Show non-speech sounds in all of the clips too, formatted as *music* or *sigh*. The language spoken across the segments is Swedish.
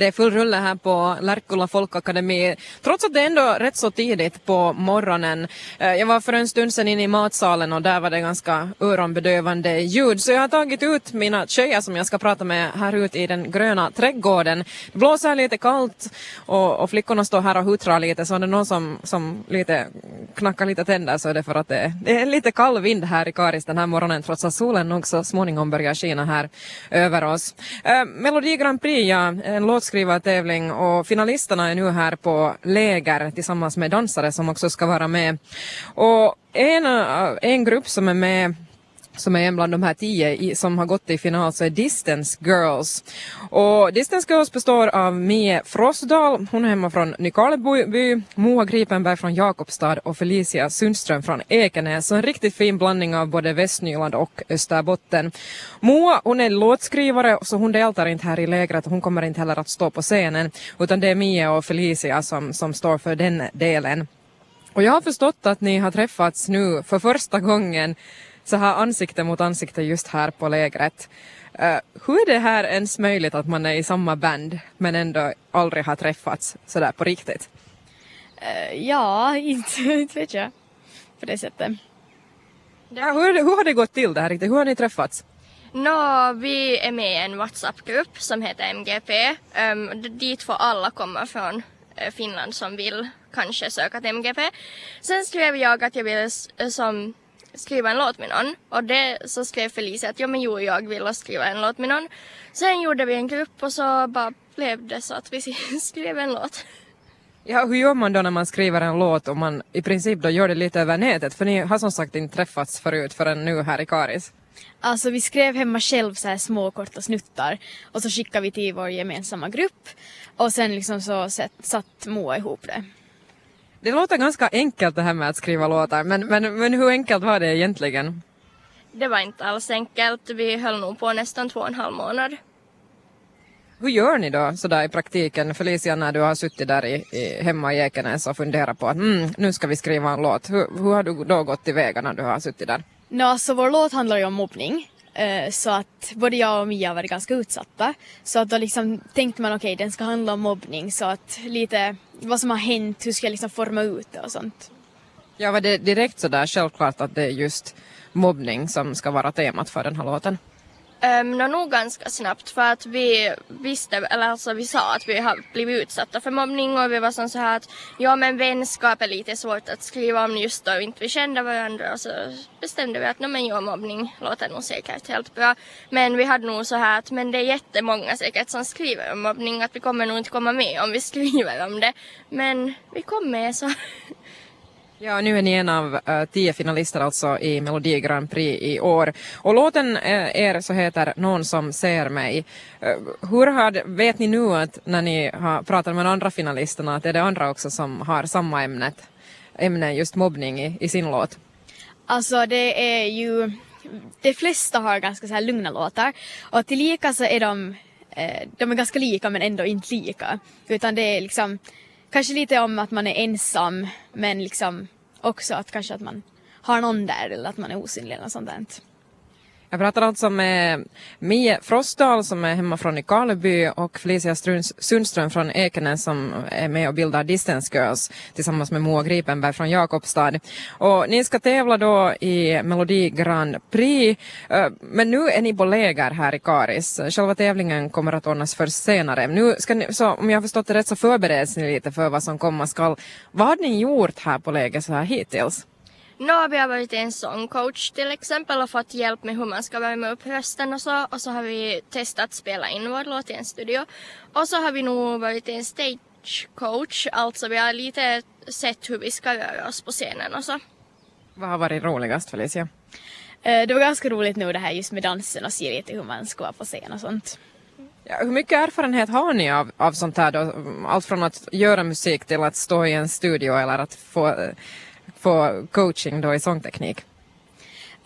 Det är full rulle här på Lärkulla folkakademi, trots att det är ändå rätt så tidigt på morgonen. Eh, jag var för en stund sedan inne i matsalen och där var det ganska öronbedövande ljud, så jag har tagit ut mina tjejer som jag ska prata med här ute i den gröna trädgården. Det blåser lite kallt och, och flickorna står här och huttrar lite, så om det är någon som, som lite knackar lite tänder så är det för att det, det är lite kall vind här i Karis den här morgonen, trots att solen nog så småningom börjar skina här över oss. Eh, Melodi Grand Prix, ja, en låtskrivartävling och finalisterna är nu här på läger tillsammans med dansare som också ska vara med. Och en, en grupp som är med som är en bland de här tio i, som har gått i final så är Distance Girls. Och Distance Girls består av Mie Frostdal, hon är hemma från Nykarleby, Moa Gripenberg från Jakobstad och Felicia Sundström från Ekenäs. Så en riktigt fin blandning av både Västnyland och Österbotten. Moa hon är låtskrivare så hon deltar inte här i lägret hon kommer inte heller att stå på scenen utan det är Mie och Felicia som, som står för den delen. Och jag har förstått att ni har träffats nu för första gången så här ansikte mot ansikte just här på lägret. Uh, hur är det här ens möjligt att man är i samma band men ändå aldrig har träffats sådär på riktigt? Uh, ja, *laughs* inte, inte vet jag på det sättet. Ja, hur, hur har det gått till det här riktigt? Hur har ni träffats? Nå, vi är med i en WhatsApp-grupp som heter MGP. Um, dit får alla komma från uh, Finland som vill kanske söka till MGP. Sen skrev jag att jag ville som skriva en låt med någon och det så skrev Felicia att ja men jo jag vill skriva en låt med någon. Sen gjorde vi en grupp och så bara blev det så att vi *laughs* skrev en låt. Ja, hur gör man då när man skriver en låt och man i princip då gör det lite över nätet? För ni har som sagt inte träffats förut förrän nu här i Karis. Alltså vi skrev hemma själv så här små korta snuttar och så skickade vi till vår gemensamma grupp och sen liksom så satt Moa ihop det. Det låter ganska enkelt det här med att skriva låtar, men, men, men hur enkelt var det egentligen? Det var inte alls enkelt. Vi höll nog på nästan två och en halv månad. Hur gör ni då sådär i praktiken, Felicia, när du har suttit där i, i, hemma i Ekenäs och funderat på att mm, nu ska vi skriva en låt. Hur, hur har du då gått tillväga när du har suttit där? No, alltså vår låt handlar ju om mobbning. Uh, så att både jag och Mia har varit ganska utsatta. Så att då liksom tänkte man okej, okay, den ska handla om mobbning så att lite vad som har hänt, hur ska jag liksom forma ut det och sånt. Ja, var det direkt sådär självklart att det är just mobbning som ska vara temat för den här låten? Um, nog ganska snabbt för att vi visste, eller alltså vi sa att vi har blivit utsatta för mobbning och vi var som så här att ja men vänskap är lite svårt att skriva om just då inte vi kände varandra och så bestämde vi att no, men ja mobbning låter nog säkert helt bra. Men vi hade nog så här att men det är jättemånga säkert som skriver om mobbning att vi kommer nog inte komma med om vi *laughs* skriver om det. Men vi kom med så *laughs* Ja, nu är ni en av uh, tio finalister alltså i Melodi Grand Prix i år. Och låten eh, uh, er så heter Någon som ser mig. Uh, hur har, vet ni nu att när ni har pratat med de andra finalisterna att är det andra också som har samma ämnet, ämne just mobbning i, i sin låt? Alltså det är ju, de flesta har ganska så här lugna låtar och tillika så är de, de är ganska lika men ändå inte lika. Utan det är liksom kanske lite om att man är ensam men liksom också att kanske att man har någon där eller att man är osynlig eller något sånt där. Jag pratar alltså med Mie Frostdal som är hemma från Nykarleby och Felicia Sundström från Ekenäs som är med och bildar Distance Girls tillsammans med Moa Gripenberg från Jakobstad. Och ni ska tävla då i Melodi Grand Prix eh, men nu är ni på läger här i Karis. Själva tävlingen kommer att ordnas för senare. Nu ska ni, så om jag har förstått det rätt så förbereds ni lite för vad som komma skall. Vad har ni gjort här på läger så här hittills? Nå, vi har varit en sångcoach till exempel och fått hjälp med hur man ska värma upp rösten och så. Och så har vi testat spela in vår låt i en studio. Och så har vi nog varit en stagecoach, alltså vi har lite sett hur vi ska röra oss på scenen och så. Vad har varit roligast Felicia? Eh, det var ganska roligt nu det här just med dansen och se lite hur man ska vara på scen och sånt. Ja, hur mycket erfarenhet har ni av, av sånt här då? Allt från att göra musik till att stå i en studio eller att få få coaching då i sångteknik?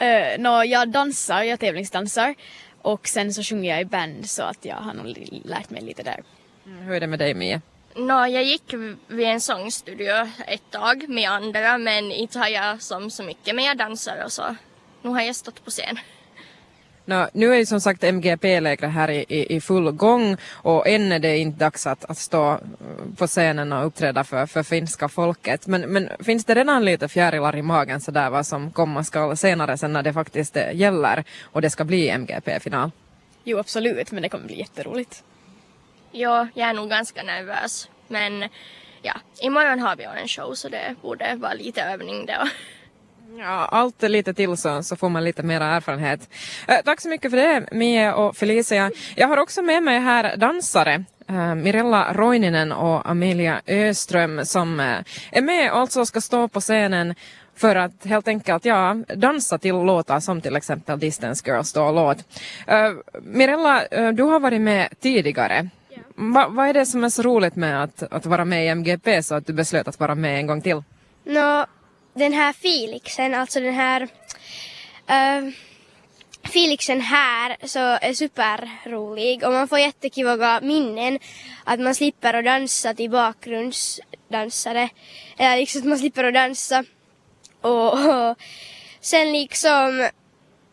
Uh, no, jag dansar, jag tävlingsdansar och sen så sjunger jag i band så att jag har nog lärt mig lite där. Mm, hur är det med dig Mia? No, jag gick vid en sångstudio ett tag med andra men inte har jag som så mycket, men jag dansar och så. Nu har jag stått på scen. No, nu är ju som sagt MGP-lägret här i, i, i, full gång och än är det inte dags att, att stå eh, på scenen och uppträda för, för finska folket. Men, men finns det redan lite fjärilar i magen sådär vad som komma skall senare sen när det faktiskt eh, gäller och det ska bli MGP-final? Jo absolut, men det kommer bli jätteroligt. Ja, jag är nog ganska nervös. Men ja, imorgon har vi en show så det borde vara lite övning då. *laughs* Ja, allt lite till så, så får man lite mer erfarenhet. Eh, tack så mycket för det, Mia och Felicia. Jag har också med mig här dansare. Eh, Mirella Roininen och Amelia Öström som eh, är med och alltså ska stå på scenen för att helt enkelt ja, dansa till låtar som till exempel Distance Girls då låt. Uh, Mirella, uh, du har varit med tidigare. Ja. Va, vad är det som är så roligt med att, att vara med i MGP så att du beslöt att vara med en gång till? No, den här Felixen, alltså den här uh, Felixen här så är superrolig och man får jättekivaga minnen att man slipper att dansa till bakgrundsdansare. Eller liksom att man slipper att dansa och, och sen liksom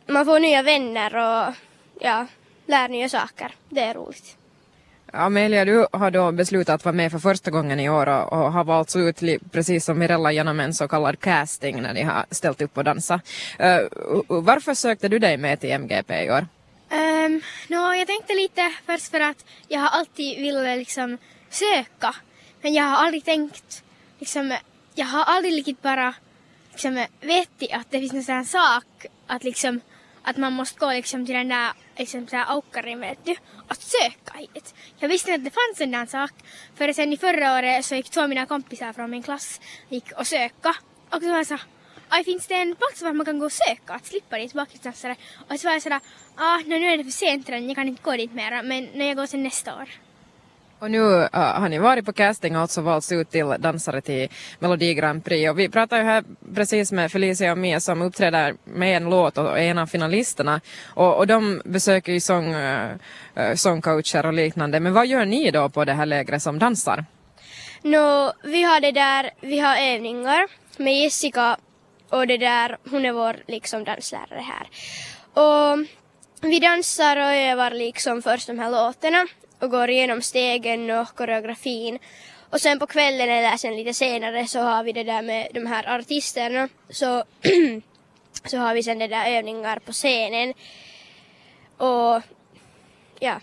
man får nya vänner och ja, lär nya saker. Det är roligt. Amelia, du har då beslutat att vara med för första gången i år och, och har valts ut precis som Mirella genom en så kallad casting när ni har ställt upp och dansat. Uh, varför sökte du dig med till MGP i år? Ehm, um, no, jag tänkte lite först för att jag har alltid velat liksom söka. Men jag har aldrig tänkt, liksom, jag har aldrig riktigt bara liksom, vetat att det finns en sån sak att liksom att man måste gå liksom till den där liksom så aukkarin vet du, att söka hit. Jag visste inte att det fanns en sån sak. För sen i förra året så gick två av mina kompisar från min klass gick och söka. Och så var jag så Aj, finns det en plats var man kan gå och söka att slippa dit bakgrundsdansare? Och så var jag sådär, ah, nu är det för sent redan, jag kan inte gå dit mera, men när jag går sen nästa år. Och nu uh, har ni varit på casting och alltså valts ut till dansare till Melodi Grand Prix. Och vi pratade ju här precis med Felicia och Mia som uppträder med en låt och är en av finalisterna. Och, och de besöker ju sång, uh, sångcoacher och liknande. Men vad gör ni då på det här lägret som dansar? No, vi har det där, vi har övningar med Jessica och det där, hon är vår liksom danslärare här. Och vi dansar och övar liksom först de här låtarna och går igenom stegen och koreografin. Och sen på kvällen eller sen lite senare så har vi det där med de här artisterna. Så, *clears throat* så har vi sen det där övningar på scenen. Och ja.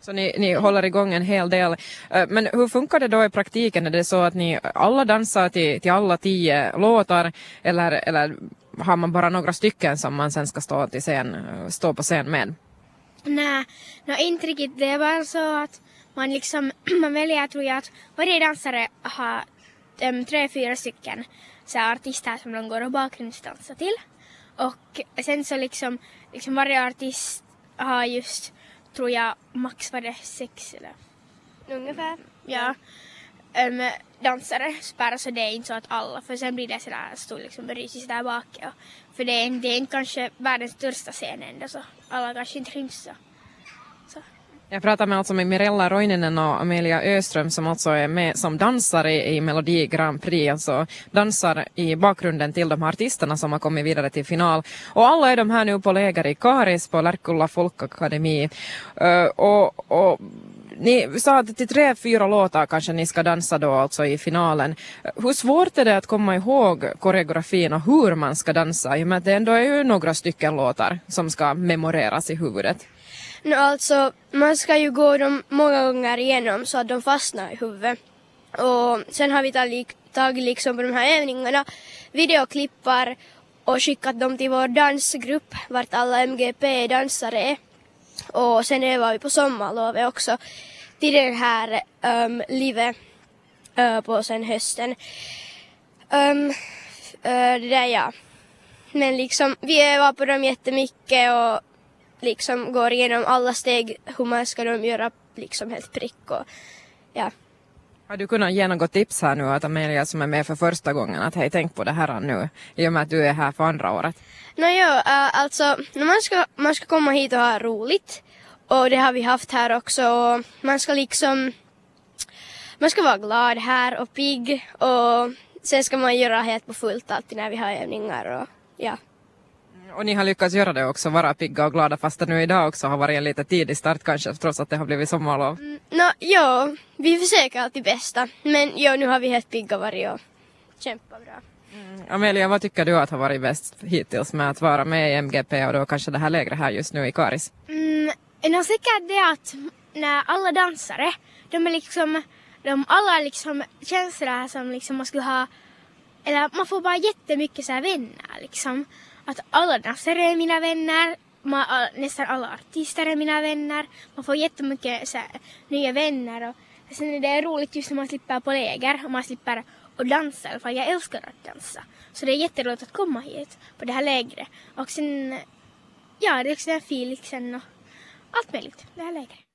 Så ni, ni håller igång en hel del. Eh, men hur funkar det då i praktiken? Är det så att ni alla dansar till, till alla tio låtar eller, eller har man bara några stycken som man sen ska stå, till scen, stå på scen med? Nej, no, inte riktigt. Det är bara så att man liksom, *clears throat* man väljer tror jag att varje dansare har um, tre, fyra stycken så artister som de går och bakgrundsdansar till. Och sen så liksom, liksom varje artist har just, tror jag, max var det sex eller ungefär. Ja. Um, dansare bara så det är inte så att alla, för sen blir det sådär stor liksom rysigt där bak. Och, för det är, det är inte kanske världens största scen ändå så alla kanske inte ryms så. så. Jag pratar med, alltså med Mirella Roininen och Amelia Öström som alltså är med som dansare i Melodi Grand Prix, alltså dansar i bakgrunden till de här artisterna som har kommit vidare till final. Och alla är de här nu på läger i Karis på Lärkulla folkakademi. Uh, och, och ni sa att till tre, fyra låtar kanske ni ska dansa då alltså i finalen. Hur svårt är det att komma ihåg koreografin och hur man ska dansa? I och med att det ändå är ju några stycken låtar som ska memoreras i huvudet. No, alltså, man ska ju gå dem många gånger igenom så att de fastnar i huvudet. Och sen har vi tagit, tagit liksom på de här övningarna videoklippar och skickat dem till vår dansgrupp vart alla MGP-dansare är. Och sen övar vi på sommarlovet också till det här um, livet uh, på sen hösten. Um, uh, det där ja. Men liksom vi övar på dem jättemycket och liksom går igenom alla steg hur man ska de göra liksom helt prick och ja. Har du kunnat ge något tips här nu att Amelia som är med för första gången att hej tänk på det här nu i och med att du är här för andra året? No, jo, uh, alltså man ska, man ska komma hit och ha roligt och det har vi haft här också och man ska liksom man ska vara glad här och pigg och sen ska man göra helt på fullt alltid när vi har övningar och ja. Och ni har lyckats göra det också, vara pigga och glada fast det nu idag också har varit en lite tidig start kanske trots att det har blivit sommarlov. Mm, Nå, ja, vi försöker alltid bästa. Men ja, nu har vi helt pigga varit och kämpat bra. Amelia, vad tycker du att har varit bäst hittills med att vara med i MGP och då kanske det här lägret här just nu i Karis? Mm, nog säkert det att när alla dansare, de är liksom, de alla liksom känns sådär som liksom man skulle ha, eller man får bara jättemycket så här vänner liksom. Att alla dansare är mina vänner, man, all, nästan alla artister är mina vänner, man får jättemycket så här, nya vänner och sen är det roligt just när man slipper på läger och man slipper och dansa i alla fall. Jag älskar att dansa. Så det är jätteroligt att komma hit på det här lägret. Och sen, ja, det är också den Felixen liksom och allt möjligt, det här lägret.